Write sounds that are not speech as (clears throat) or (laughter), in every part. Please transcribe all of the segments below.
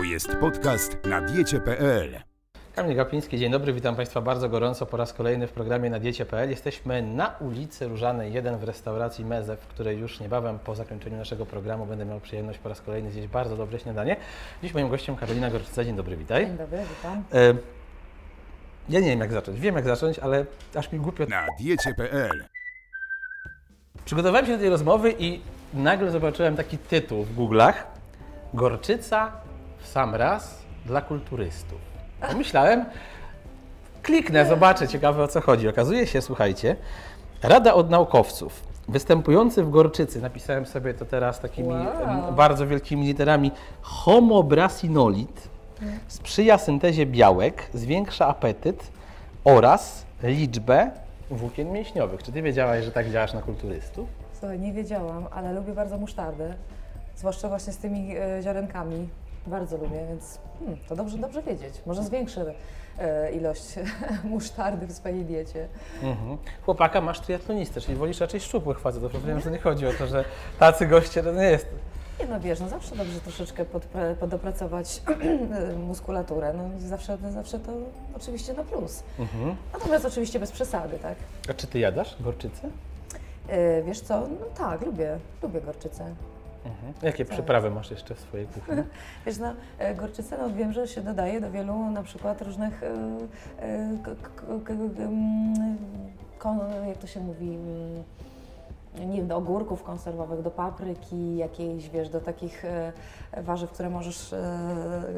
To jest podcast na diecie.pl. Kamil Gapiński, dzień dobry, witam Państwa bardzo gorąco po raz kolejny w programie na diecie.pl. Jesteśmy na ulicy Różanej 1 w restauracji Meze, w której już niebawem po zakończeniu naszego programu będę miał przyjemność po raz kolejny zjeść bardzo dobre śniadanie. Dziś moim gościem Karolina Gorczyca, dzień dobry, witaj. Dzień dobry, witam. E, ja nie wiem jak zacząć, wiem jak zacząć, ale aż mi głupio. Na diecie.pl. Przygotowałem się do tej rozmowy i nagle zobaczyłem taki tytuł w Google'ach. Gorczyca w sam raz dla kulturystów. Pomyślałem, kliknę, zobaczę, ciekawe o co chodzi. Okazuje się, słuchajcie, Rada od naukowców występujący w gorczycy, napisałem sobie to teraz takimi Wow. bardzo wielkimi literami, homobrasinolit sprzyja syntezie białek, zwiększa apetyt oraz liczbę włókien mięśniowych. Czy ty wiedziałaś, że tak działasz na kulturystów? Słuchaj, nie wiedziałam, ale lubię bardzo musztardę, zwłaszcza właśnie z tymi e, ziarenkami. Bardzo lubię, więc hmm, to dobrze, dobrze wiedzieć. Może zwiększę e, ilość (laughs) musztardy w swojej diecie. Mhm. Chłopaka masz triatlonistę, czyli wolisz raczej szczupłych facetów. Rozumiem, że nie chodzi o to, że tacy goście to nie jest. Nie no wiesz, no zawsze dobrze troszeczkę podpre- podopracować (clears throat) muskulaturę. No zawsze, zawsze to oczywiście na plus. Mhm. Natomiast oczywiście bez przesady, tak? A czy ty jadasz gorczycę? E, wiesz co, no tak, lubię, lubię gorczycę. Mhm. Jakie Tak. przyprawy masz jeszcze w swojej kuchni? (laughs) Wiesz, no, e, gorczycę no, wiem, że się dodaje do wielu na przykład różnych, e, e, jak to się mówi, nie wiem, do ogórków konserwowych, do papryki jakiejś, wiesz, do takich e, warzyw, które możesz e,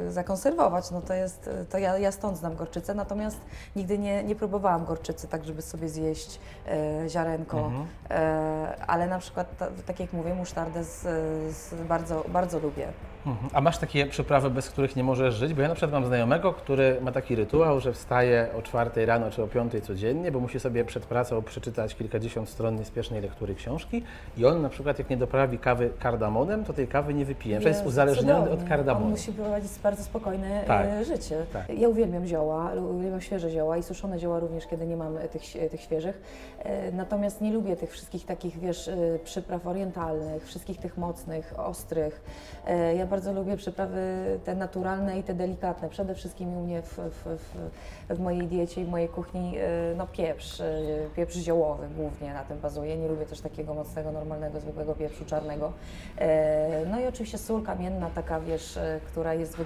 zakonserwować. No to jest, to ja, ja stąd znam gorczycę, natomiast nigdy nie, nie próbowałam gorczycy tak, żeby sobie zjeść e, ziarenko, Mhm. e, ale na przykład, ta, tak jak mówię, musztardę z, z bardzo, bardzo lubię. A masz takie przyprawy, bez których nie możesz żyć? Bo ja na przykład mam znajomego, który ma taki rytuał, że wstaje o 4 rano czy o 5 codziennie, bo musi sobie przed pracą przeczytać kilkadziesiąt stron niespiesznej lektury książki i on na przykład jak nie doprawi kawy kardamonem, to tej kawy nie wypije. Jest Jezu, uzależniony od kardamonu. On musi prowadzić bardzo spokojne Tak. e, życie. Tak. Ja uwielbiam zioła, uwielbiam świeże zioła i suszone zioła również, kiedy nie mam e, tych, tych świeżych. E, Natomiast nie lubię tych wszystkich takich, wiesz, przypraw orientalnych, wszystkich tych mocnych, ostrych. Ja bardzo lubię przyprawy te naturalne i te delikatne. Przede wszystkim u mnie w, w, w, w mojej diecie i w mojej kuchni e, no pieprz, e, pieprz ziołowy głównie na tym bazuje. Nie lubię też takiego mocnego, normalnego, zwykłego pieprzu czarnego. E, No i oczywiście sól kamienna, taka wiesz, e, która jest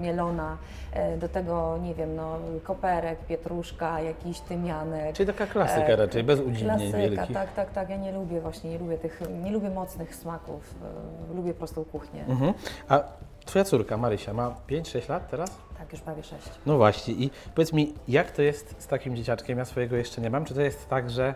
mielona. E, Do tego, nie wiem, no, koperek, pietruszka, jakiś tymianek. Czyli taka klasyka E, raczej, bez udziwnień Klasyka, wielkich. tak, tak, tak. Ja nie lubię właśnie, nie lubię tych, nie lubię mocnych smaków. Lubię prostą kuchnię. Mhm. A twoja córka Marysia ma 5-6 lat teraz? Tak, już prawie sześć. No właśnie i powiedz mi, jak to jest z takim dzieciaczkiem? Ja swojego jeszcze nie mam. Czy to jest tak, że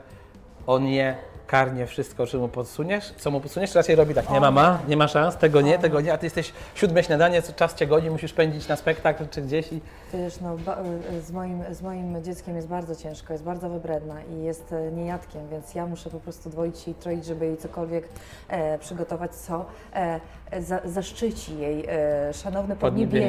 on je karnie wszystko, czy mu podsuniesz? Co mu podsuniesz? Raczej robi tak, nie mama, nie ma szans, tego nie, tego nie, a ty jesteś siódme śniadanie, co czas cię goni, musisz pędzić na spektakl czy gdzieś i... Wiesz, no, z, moim, z moim dzieckiem jest bardzo ciężko, jest bardzo wybredna i jest e, niejadkiem, więc ja muszę po prostu dwoić i troić, żeby jej cokolwiek e, przygotować, co e, za, zaszczyci jej e, szanowne Podniebienie.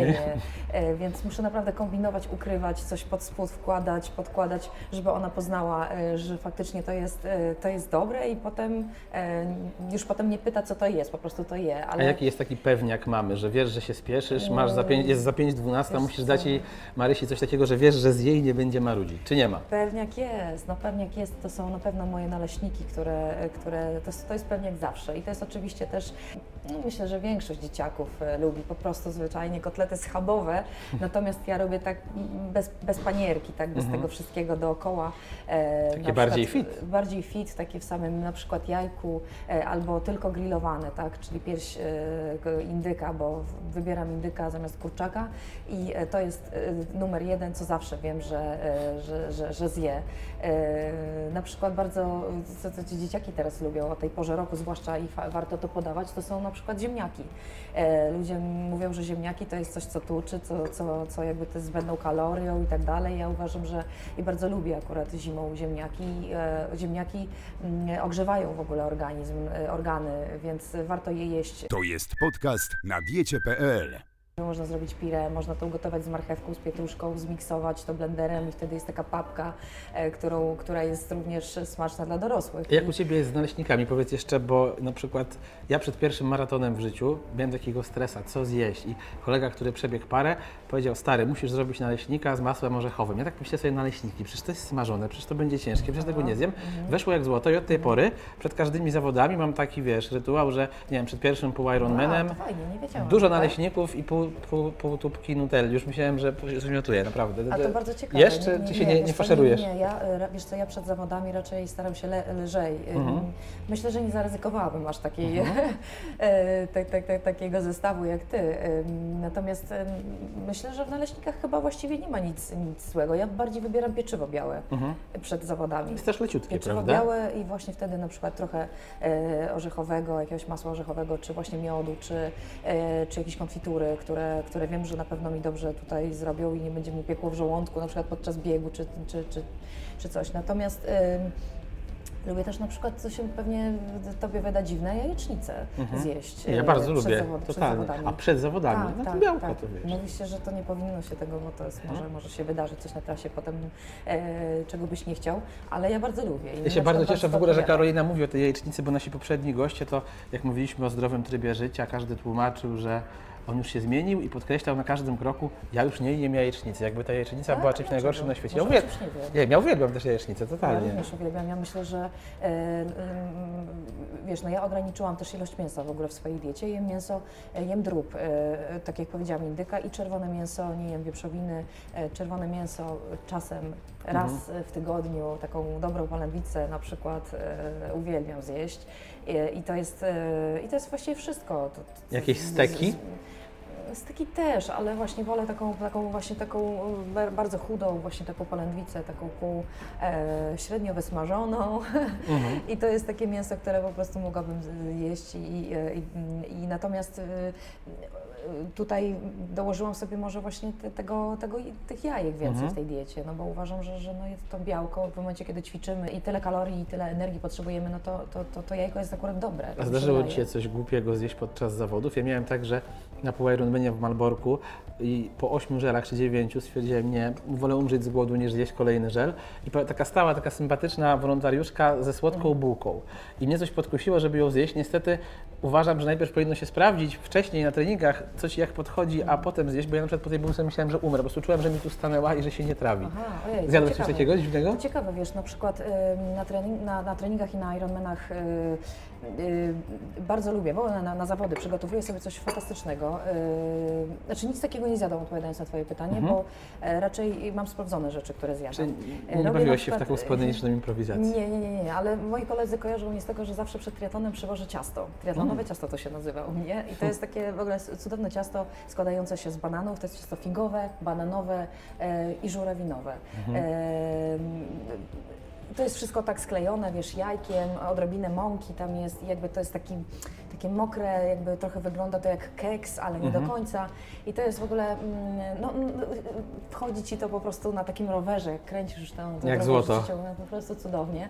podniebienie. Więc muszę naprawdę kombinować, ukrywać, coś pod spód wkładać, podkładać, żeby ona poznała, e, że faktycznie to jest, e, to jest dobre i potem e, już potem nie pyta, co to jest, po prostu to je. A Ale jaki jest taki pewniak mamy, że wiesz, że się spieszysz, masz za pięć, jest za 5.12, Wiesz musisz co? dać jej Marysi coś takiego, że wiesz, że z jej nie będzie marudzić, czy nie ma? Pewniak jest, no pewniak jest, to są na pewno moje naleśniki, które, które to, jest- to jest pewniak zawsze i to jest oczywiście też, myślę, że większość dzieciaków e, lubi po prostu zwyczajnie kotlety schabowe, (laughs) natomiast ja robię tak bez, bez panierki, tak, bez tego wszystkiego dookoła. E, Takie bardziej przykład, fit. Bardziej fit, takie w samym na przykład jajku e, albo tylko grillowane, tak, czyli pierś indyka, bo wybieram indyka zamiast kurczaka i to jest numer jeden, co zawsze wiem, że, że, że, że zje. Na przykład bardzo, co, co ci dzieciaki teraz lubią o tej porze roku, zwłaszcza i warto to podawać, to są na przykład ziemniaki. E, Ludzie mówią, że ziemniaki to jest coś, co tuczy, co, co, co jakby to jest zbędną kalorią i tak dalej. Ja uważam, że i bardzo lubię akurat zimą ziemniaki. E, Ziemniaki mm, ogrzewają w ogóle organizm, e, organy, więc warto je jeść To jest podcast na diecie.pl. Można zrobić pirę, można to ugotować z marchewką, z pietruszką, zmiksować to blenderem i wtedy jest taka papka, e, którą, która jest również smaczna dla dorosłych. Jak u Ciebie jest z naleśnikami? Powiedz jeszcze, bo na przykład ja przed pierwszym maratonem w życiu miałem takiego stresa, co zjeść i kolega, który przebiegł parę, powiedział, stary, musisz zrobić naleśnika z masłem orzechowym. Ja tak myślę sobie, naleśniki, przecież to jest smażone, przecież to będzie ciężkie, przecież tego nie zjem. Weszło jak złoto i od tej pory przed każdymi zawodami mam taki, wiesz, rytuał, że nie wiem, przed pierwszym pół Ironmanem wiedziałam. dużo naleśników i pół, pół, pół tubki Nutelli. Już myślałem, że zmiotuję, naprawdę. A to bardzo ciekawe. Jesz, czy, czy się nie, nie co, faszerujesz? Nie, nie, ja, e, wiesz co, ja przed zawodami raczej staram się le, lżej. Mhm. Myślę, że nie zaryzykowałabym aż takiej, (laughs) e, tak, tak, tak, takiego zestawu jak ty. Natomiast myślę, że w naleśnikach chyba właściwie nie ma nic, nic złego. Ja bardziej wybieram pieczywo białe Mhm. przed zawodami. Jest też leciutkie, Pieczywo prawda? białe i właśnie wtedy na przykład trochę e, orzechowego, jakiegoś masła orzechowego, czy właśnie miodu, czy, e, czy jakieś konfitury, które, które wiem, że na pewno mi dobrze tutaj zrobią i nie będzie mi piekło w żołądku, na przykład podczas biegu, czy, czy, czy, czy coś. Natomiast em, lubię też na przykład, co się pewnie Tobie wyda dziwne, jajecznicę zjeść. Ja e, bardzo przed lubię, zawod- przed zawodami. A przed zawodami? Tak, no to tak, białko tak. to wiesz. Mówi się, że to nie powinno się tego, bo to jest, może, może się wydarzyć coś na trasie potem, e, czego byś nie chciał, ale ja bardzo lubię. I Ja się bardzo cieszę w ogóle, że. Karolina mówi o tej jajecznicy, bo nasi poprzedni goście to, jak mówiliśmy o zdrowym trybie życia, każdy tłumaczył, że on już się zmienił i podkreślał na każdym kroku, ja już nie jem jajecznicy, jakby ta jajecznica Tak? była czymś Dlaczego? najgorszym na świecie. Ja coś nie wiem. nie, ja uwielbiam też jajecznicę, Ja totalnie. również uwielbiam. Ja myślę, że e, em, wiesz, no ja ograniczyłam też ilość mięsa w ogóle w swojej diecie. Jem mięso, e, jem drób, e, tak jak powiedziałam, indyka i czerwone mięso, nie jem wieprzowiny. Czerwone mięso czasem raz Mhm. w tygodniu, taką dobrą polędwicę na przykład e, uwielbiam zjeść. E, I to jest, e, i to jest właściwie wszystko. To, to, Jakieś z- steki? z- Steki też, ale właśnie wolę taką, taką właśnie taką e, bar- bardzo chudą, właśnie taką polędwicę, taką pół e, średnio wysmażoną. Mhm. (laughs) I to jest takie mięso, które po prostu mogłabym jeść. I, e, i, i natomiast e, tutaj dołożyłam sobie może właśnie te, tego, tego, tych jajek więcej Mhm. w tej diecie, no bo uważam, że, że no jest to białko w momencie, kiedy ćwiczymy i tyle kalorii i tyle energii potrzebujemy, no to, to, to, to jajko jest akurat dobre. A zdarzyło Ci się coś głupiego zjeść podczas zawodów? Ja miałem tak, że na pół Ironmanie w Malborku i po ośmiu żelach czy dziewięciu stwierdziłem, nie, wolę umrzeć z głodu niż zjeść kolejny żel. I taka stała, taka sympatyczna wolontariuszka ze słodką Mhm. bułką. I mnie coś podkusiło, żeby ją zjeść. Niestety uważam, że najpierw powinno się sprawdzić wcześniej na treningach, co Ci jak podchodzi, a potem zjeść, bo ja na przykład po tej bułce myślałem, że umrę. Po prostu czułem, że mi tu stanęła i że się nie trawi. Aha, ojej, Zjadłeś coś takiego dziwnego? To ciekawe, wiesz, na przykład ym, na, trening, na, na treningach i na Ironmanach y, y, bardzo lubię, bo na, na zawody przygotowuję sobie coś fantastycznego. Y, znaczy nic takiego nie zjadam, odpowiadając na Twoje pytanie, Mhm. bo e, raczej mam sprawdzone rzeczy, które zjadam. Czy E, nie robię bawiłeś na się w taką spontaniczną improwizację? Nie, nie, nie, nie, ale moi koledzy kojarzą mnie z tego, że zawsze przed triatlonem przywożę ciasto. Triatlonowe Mm. ciasto to się nazywa u mnie i to jest takie w ogóle cudowne ciasto składające się z bananów. To jest ciasto figowe, bananowe e, i żurawinowe. Mhm. E, to jest wszystko tak sklejone, wiesz, jajkiem, odrobinę mąki tam jest i jakby to jest taki, takie mokre, jakby trochę wygląda to jak keks, ale nie Mhm. do końca. I to jest w ogóle, mm, no, mm, wchodzi Ci to po prostu na takim rowerze, jak kręcisz już tę tę Jak złoto. życiową, po prostu cudownie.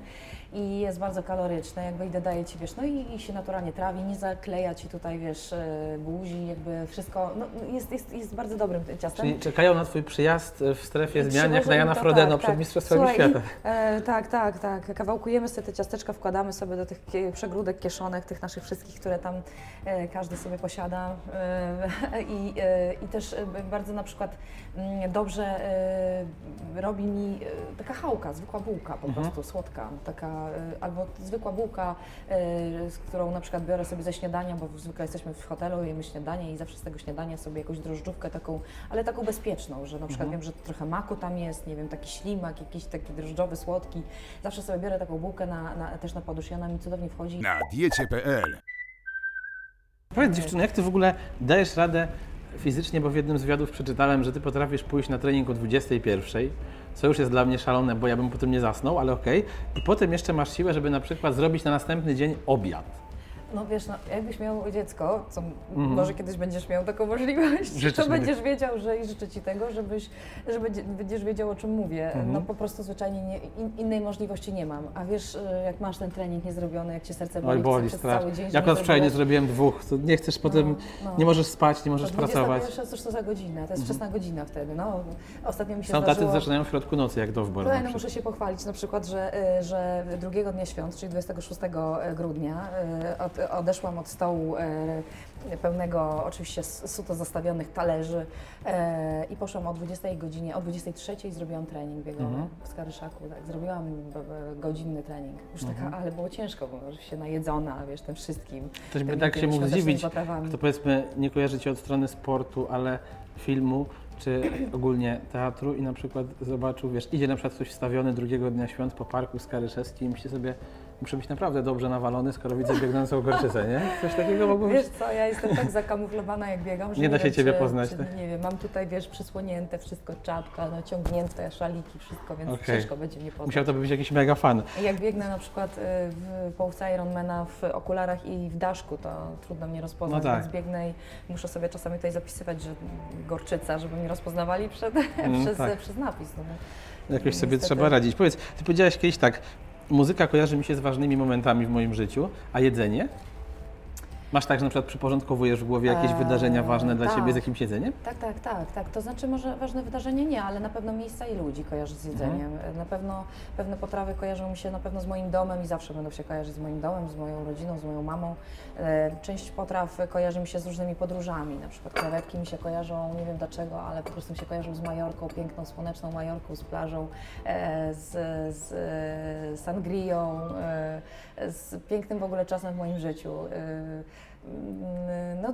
I jest bardzo kaloryczne, jakby i dodaje Ci, wiesz, no i, i się naturalnie trawi, nie zakleja Ci tutaj, wiesz, e, buzi, jakby wszystko, no jest, jest, jest bardzo dobrym ciastem. Czyli czekają na Twój przyjazd w strefie I zmian, jak na Jana to, Frodeno tak, przed tak. Mistrzostwami Słuchaj, Świata. E, tak, tak, tak. Kawałkujemy sobie te ciasteczka, wkładamy sobie do tych przegródek kieszonek, tych naszych wszystkich, które tam e, każdy sobie posiada. E, (laughs) i, e, I też bardzo na przykład mm, dobrze robi mi taka chałka, zwykła bułka po Mhm. prostu, słodka. Taka, albo zwykła bułka, z którą na przykład biorę sobie ze śniadania, bo zwykle jesteśmy w hotelu, jemy śniadanie i zawsze z tego śniadania sobie jakąś drożdżówkę taką, ale taką bezpieczną, że na przykład Mhm. wiem, że trochę maku tam jest, nie wiem, taki ślimak, jakiś taki drożdżowy, słodki. Zawsze sobie biorę taką bułkę na, na, też na podróż i ona mi cudownie wchodzi. Na diecie.pl Powiedz dziewczyno, jak Ty w ogóle dajesz radę fizycznie, bo w jednym z wywiadów przeczytałem, że Ty potrafisz pójść na trening o 21, co już jest dla mnie szalone, bo ja bym po tym nie zasnął, ale okej. I potem jeszcze masz siłę, żeby na przykład zrobić na następny dzień obiad. No wiesz, no, jakbyś miał dziecko, co Mhm. może kiedyś będziesz miał taką możliwość, Życzysz to będziesz wiedział, że i życzę Ci tego, żebyś, że będzie, będziesz wiedział o czym mówię. Mhm. No po prostu zwyczajnie nie, in, innej możliwości nie mam. A wiesz, y, jak masz ten trening niezrobiony, jak Cię serce boli, Oj, boli przez cały dzień, Jak nie wczoraj nie zrobiłem dwóch, to nie chcesz potem, No, no. nie możesz spać, nie możesz To pracować. 21, cóż to za godzina? To jest wczesna godzina wtedy. No, ostatnio mi się Są zdarzyło... zaczynają w środku nocy, jak na no przykład. muszę się pochwalić na przykład, że, y, że drugiego dnia świąt, czyli 26 grudnia, y, od, odeszłam od stołu y, pełnego oczywiście suto zastawionych talerzy y, i poszłam o 20 godzinie, o 23 zrobiłam trening biegowy Mhm. w Skarbyszaku, tak, zrobiłam b- godzinny trening. Już taka, Mhm. ale było ciężko, bo już się najedzona, wiesz, tym wszystkim. Ktoś by tak się mógł zdziwić, potrawami. kto powiedzmy nie kojarzy Cię od strony sportu, ale filmu, czy ogólnie teatru i na przykład zobaczył, wiesz, idzie na przykład ktoś wstawiony drugiego dnia świąt po parku Skaryszewskim i myśli sobie, muszę być naprawdę dobrze nawalony, skoro widzę biegnącą gorczycę, nie? Coś takiego mogło być. Wiesz co, ja jestem tak zakamuflowana jak biegam, że Nie da się wiem, ciebie czy, poznać, Czy, tak? Nie wiem, mam tutaj, wiesz, przysłonięte wszystko, czapka, naciągnięte, szaliki, wszystko, więc Okej. ciężko będzie mnie poznać. Musiał to być jakiś mega fan. Jak biegnę na przykład y, w połówce Ironmana w okularach i w daszku, to trudno mnie rozpoznać, No tak. więc biegnę i muszę sobie czasami tutaj zapisywać, że gorczyca, żeby mnie rozpoznawali przed, Mm, przez, tak. przez napis. No. Jakoś sobie Niestety. trzeba radzić. Powiedz, Ty powiedziałaś kiedyś tak, muzyka kojarzy mi się z ważnymi momentami w moim życiu, a jedzenie? Masz tak, że na przykład przyporządkowujesz w głowie jakieś Eee, wydarzenia ważne dla tak. Ciebie z jakimś jedzeniem? Tak, tak, tak, tak. To znaczy może ważne wydarzenie nie, ale na pewno miejsca i ludzi kojarzy z jedzeniem. Na pewno pewne potrawy kojarzą mi się na pewno z moim domem i zawsze będą się kojarzyć z moim domem, z moją rodziną, z moją mamą. E, Część potraw kojarzy mi się z różnymi podróżami. Na przykład krewetki mi się kojarzą, nie wiem dlaczego, ale po prostu mi się kojarzą z Majorką, piękną, słoneczną Majorką, z plażą, e, z, z e, sangrią, e, z pięknym w ogóle czasem w moim życiu. No,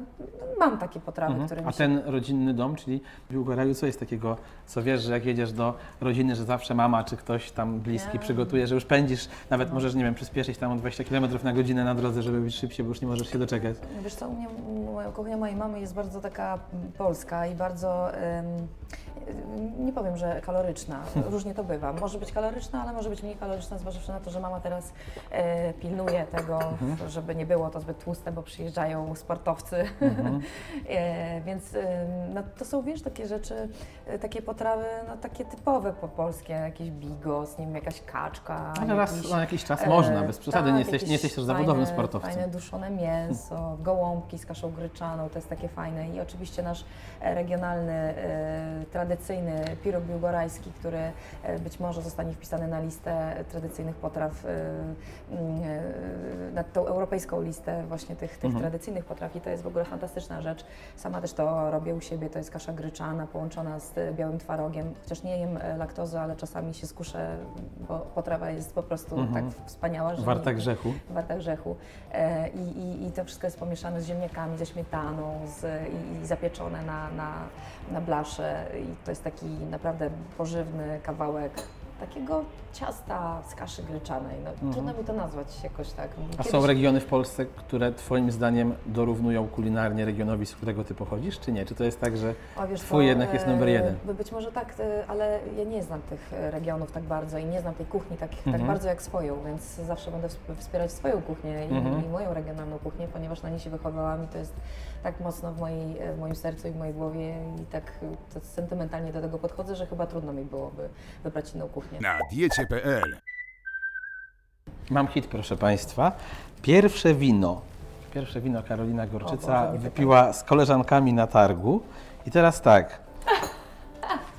mam takie potrawy, Mhm. które mi A się ten rodzinny dom, czyli w Biłgoraju, co jest takiego, co wiesz, że jak jedziesz do rodziny, że zawsze mama czy ktoś tam bliski Ja. przygotuje, że już pędzisz, nawet No. możesz, nie wiem, przyspieszyć tam o 20 km na godzinę na drodze, żeby być szybciej, bo już nie możesz się doczekać. Wiesz co, u mnie moja kuchnia mojej mamy jest bardzo taka polska i bardzo, em, nie powiem, że kaloryczna, różnie to bywa. Może być kaloryczna, ale może być mniej kaloryczna, zważywszy na to, że mama teraz e, pilnuje tego, żeby nie było to zbyt tłuste, bo przyjeżdżają sportowcy. (laughs) e, więc em, no, to są, wiesz, takie rzeczy, e, takie potrawy, no takie typowe po polskie, jakieś bigos, nie wiem, jakaś kaczka. Ale raz jakiś- na jakiś czas E, można, bez przesady, tak, nie jesteś, nie jesteś też zawodowym fajne, sportowcem. Fajne duszone mięso, gołąbki z kaszą gryczaną, to jest takie fajne. I oczywiście nasz e, regionalny, e, tradycyjny pirog biłgorajski, który e, być może zostanie wpisany na listę tradycyjnych potraw, e, mm, e, na tą europejską listę właśnie tych, tych Mhm. tradycyjnych potraw i to jest w ogóle fantastyczna rzecz. Sama też to robię u siebie, to jest kasza gryczana połączona z białym twarogiem, chociaż nie jem laktozy, ale czasami się skuszę, bo potrawa jest po prostu Mhm. tak wspaniała, że Warta nie- grzechu. warta grzechu. I, i, I to wszystko jest pomieszane z ziemniakami, ze śmietaną z, i, i zapieczone na, na, na blasze. I to jest taki naprawdę pożywny kawałek takiego ciasta z kaszy gryczanej. No, Trudno mi to nazwać jakoś tak. Mhm. A Kiedyś- są regiony w Polsce, które Twoim zdaniem dorównują kulinarnie regionowi, z którego Ty pochodzisz, czy nie? Czy to jest tak, że O, wiesz Twój co, jednak jest numer e, jeden. Być może tak, e, ale ja nie znam tych e, regionów tak bardzo i nie znam tej kuchni tak, tak Mhm. bardzo jak swoją, więc zawsze będę wsp- wspierać swoją kuchnię i, Mhm. i moją regionalną kuchnię, ponieważ na niej się wychowałam i to jest tak mocno w, mojej, w moim sercu i w mojej głowie i tak to sentymentalnie do tego podchodzę, że chyba trudno mi byłoby wybrać inną kuchnię. Na Mam hit, proszę Państwa. Pierwsze wino. Pierwsze wino Karolina Gorczyca Boże, nie wypiła z koleżankami na targu. I teraz tak.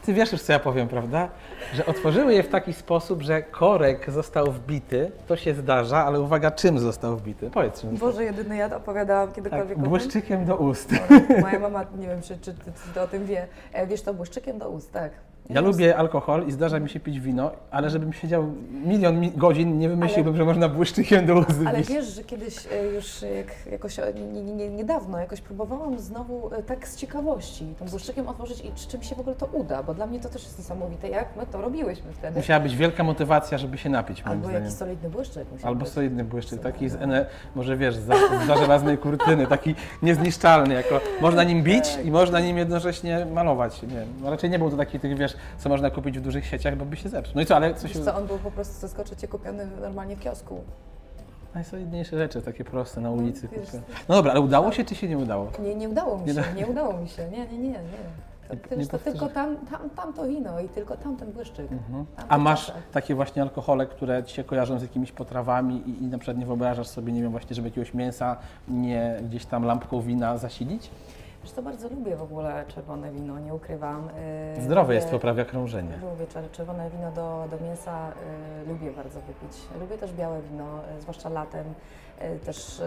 Ty wiesz już, co ja powiem, prawda? Że otworzyły je w taki sposób, że korek został wbity. To się zdarza, ale uwaga, czym został wbity? Powiedz czym. Boże, jedyny ja opowiadałam Tak, kiedykolwiek o tym. błyszczykiem do ust. Moja mama, nie wiem, czy, czy, czy ty o tym wie. E, Wiesz, to błyszczykiem do ust, tak. Ja lubię alkohol i zdarza mi się pić wino, ale żebym siedział milion mi godzin, nie wymyśliłbym, że można błyszczykiem do ust Ale wiesz, że kiedyś e, już jak, jakoś e, nie, nie, nie, niedawno jakoś próbowałam znowu e, tak z ciekawości tym błyszczykiem otworzyć i czy, czy mi się w ogóle to uda, bo dla mnie to też jest niesamowite, jak my to robiłyśmy wtedy. Musiała być wielka motywacja, żeby się napić, moim Albo zdaniem. jakiś solidny błyszczyk. musiał Albo być. solidny błyszczyk, taki z, ene, może wiesz, z, za- za żelaznej kurtyny, taki niezniszczalny, jako można nim bić i można nim jednocześnie malować. Nie, no raczej nie był to taki, tych, wiesz, co można kupić w dużych sieciach, bo by się zepsuł. No i co, ale co Wiesz co, on był po prostu zaskoczycie kupiony normalnie w kiosku. Najsolidniejsze rzeczy, takie proste na ulicy. wiesz, kupię. No dobra, ale udało się czy się nie udało? Nie, nie udało mi się, nie udało mi się, nie, nie, nie, nie. To, Nie- nie to tylko tam, tam, tam to wino i tylko tamten błyszczyk. Mhm. A masz takie właśnie alkohole, które ci się kojarzą z jakimiś potrawami i, i na przykład nie wyobrażasz sobie, nie wiem, właśnie, żeby jakiegoś mięsa nie gdzieś tam lampką wina zasilić? Wiesz, to bardzo lubię w ogóle czerwone wino, nie ukrywam. Yy, Zdrowe jest, poprawia krążenie. Lubię czer- czerwone wino do, do mięsa, y, lubię bardzo wypić. Lubię też białe wino, y, zwłaszcza latem. Y, też y,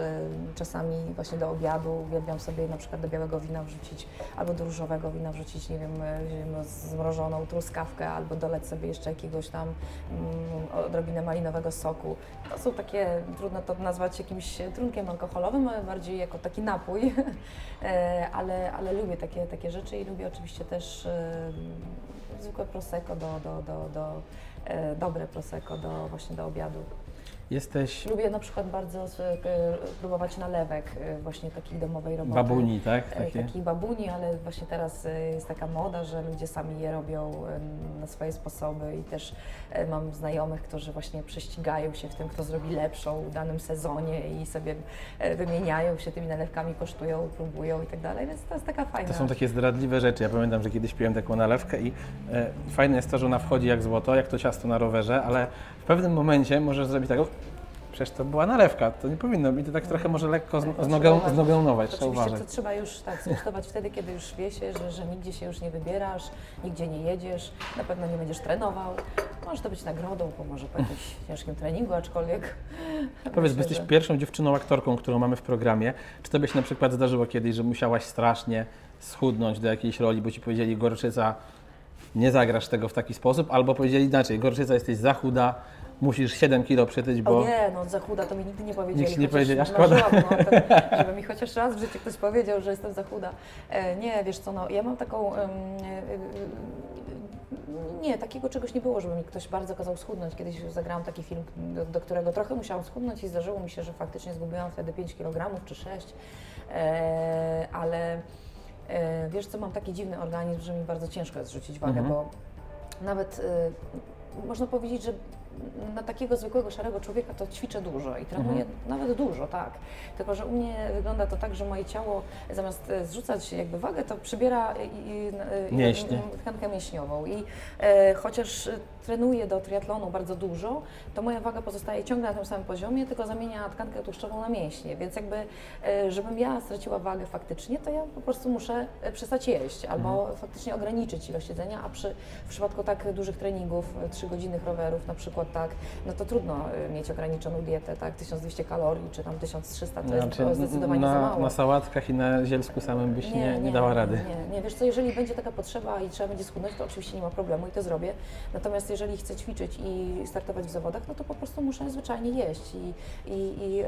czasami właśnie do obiadu uwielbiam sobie na przykład do białego wina wrzucić albo do różowego wina wrzucić, nie wiem, wiem, zmrożoną truskawkę albo doleć sobie jeszcze jakiegoś tam mm, odrobinę malinowego soku. To są takie, trudno to nazwać jakimś trunkiem alkoholowym, ale bardziej jako taki napój, (laughs) E, ale, ale lubię takie, takie rzeczy i lubię oczywiście też e, zwykłe prosecco do, do, do, do e, dobre prosecco do właśnie do obiadu. Jesteś Lubię na przykład bardzo e, próbować nalewek e, właśnie takiej domowej roboty. babuni, tak? E, Takie. Takich babuni, ale właśnie teraz e, jest taka moda, że ludzie sami je robią na swoje sposoby i też e, mam znajomych, którzy właśnie prześcigają się w tym, kto zrobi lepszą w danym sezonie i sobie e, wymieniają się tymi nalewkami, kosztują, próbują i tak dalej, więc to jest taka fajna. To są takie zdradliwe rzeczy. Ja pamiętam, że kiedyś piłem taką nalewkę i e, fajne jest to, że ona wchodzi jak złoto, jak to ciasto na rowerze, ale w pewnym momencie możesz zrobić tak, "O, przecież to była nalewka, to nie powinno być, to tak trochę może lekko z, z nogą, z nogą nować, trzeba Oczywiście uważać. to trzeba już tak skosztować wtedy, kiedy już wie się, że, że nigdzie się już nie wybierasz, nigdzie nie jedziesz, na pewno nie będziesz trenował. Może to być nagrodą, pomoże po jakimś (laughs) ciężkim treningu, aczkolwiek. Powiedz, bo jesteś że- pierwszą dziewczyną aktorką, którą mamy w programie. Czy tobie się na przykład zdarzyło kiedyś, że musiałaś strasznie schudnąć do jakiejś roli, bo ci powiedzieli gorczyca, nie zagrasz tego w taki sposób, albo powiedzieli inaczej, gorczyca jesteś za chuda, musisz 7 kilo przytyć, bo... O nie, no za chuda to mi nigdy nie powiedzieli. Nikt ci nie powiedzieli, a szkoda. marzyłabym o tym, żeby (laughs) mi chociaż raz w życiu ktoś powiedział, że jestem za chuda. E, nie, wiesz co, no ja mam taką... e, nie, takiego czegoś nie było, żeby mi ktoś bardzo kazał schudnąć. Kiedyś zagrałam taki film, do, do którego trochę musiałam schudnąć i zdarzyło mi się, że faktycznie zgubiłam wtedy 5 kg czy 6, e, ale e, wiesz co, mam taki dziwny organizm, że mi bardzo ciężko jest zrzucić wagę, Mhm. bo nawet można powiedzieć, że na takiego zwykłego szarego człowieka to ćwiczę dużo i trenuję Mhm. nawet dużo, tak. Tylko, że u mnie wygląda to tak, że moje ciało zamiast e, zrzucać jakby wagę, to przybiera i, i, Mięśnie. tkankę mięśniową. I e, chociaż e, trenuję do triatlonu bardzo dużo, to moja waga pozostaje ciągle na tym samym poziomie, tylko zamienia tkankę tłuszczową na mięśnie. Więc jakby, e, żebym ja straciła wagę faktycznie, to ja po prostu muszę e, przestać jeść albo Mhm. faktycznie ograniczyć ilość jedzenia, a przy, w przypadku tak dużych treningów, 3 godziny rowerów na przykład, tak, no to trudno e, mieć ograniczoną dietę, tak, 1200 kalorii czy tam 1300 to jest Znaczy, zdecydowanie za na, mało. na sałatkach i na zielsku samym byś nie, nie, dała rady. Nie, nie, wiesz co, jeżeli będzie taka potrzeba i trzeba będzie schudnąć, to oczywiście nie ma problemu i to zrobię. Natomiast jeżeli chcę ćwiczyć i startować w zawodach, no to po prostu muszę zwyczajnie jeść i, i, i,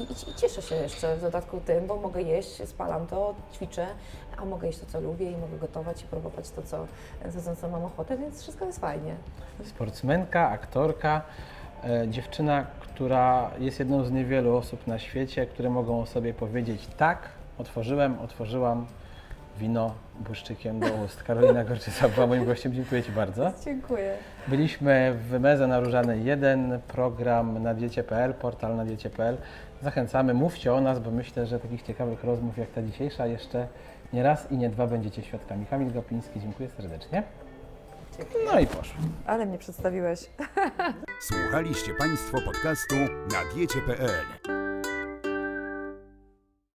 i, i, i cieszę się jeszcze w dodatku tym, bo mogę jeść, spalam to, ćwiczę, a mogę jeść to, co lubię i mogę gotować i próbować to, co, to, co- mam ochotę, więc wszystko jest fajnie. Sportsmenka, aktorka, e, dziewczyna, która jest jedną z niewielu osób na świecie, które mogą o sobie powiedzieć tak, otworzyłem, otworzyłam wino błyszczykiem do ust. Karolina Gorczyca była moim gościem, dziękuję Ci bardzo. Dziękuję. Byliśmy w Wymeze na Różanej 1, program na diecie.pl, portal na diecie.pl. Zachęcamy, mówcie o nas, bo myślę, że takich ciekawych rozmów jak ta dzisiejsza jeszcze nie raz i nie dwa będziecie świadkami. Kamil Gopiński, dziękuję serdecznie. No i poszło. Ale mnie przedstawiłeś. (laughs) Słuchaliście Państwo podcastu na diecie.pl.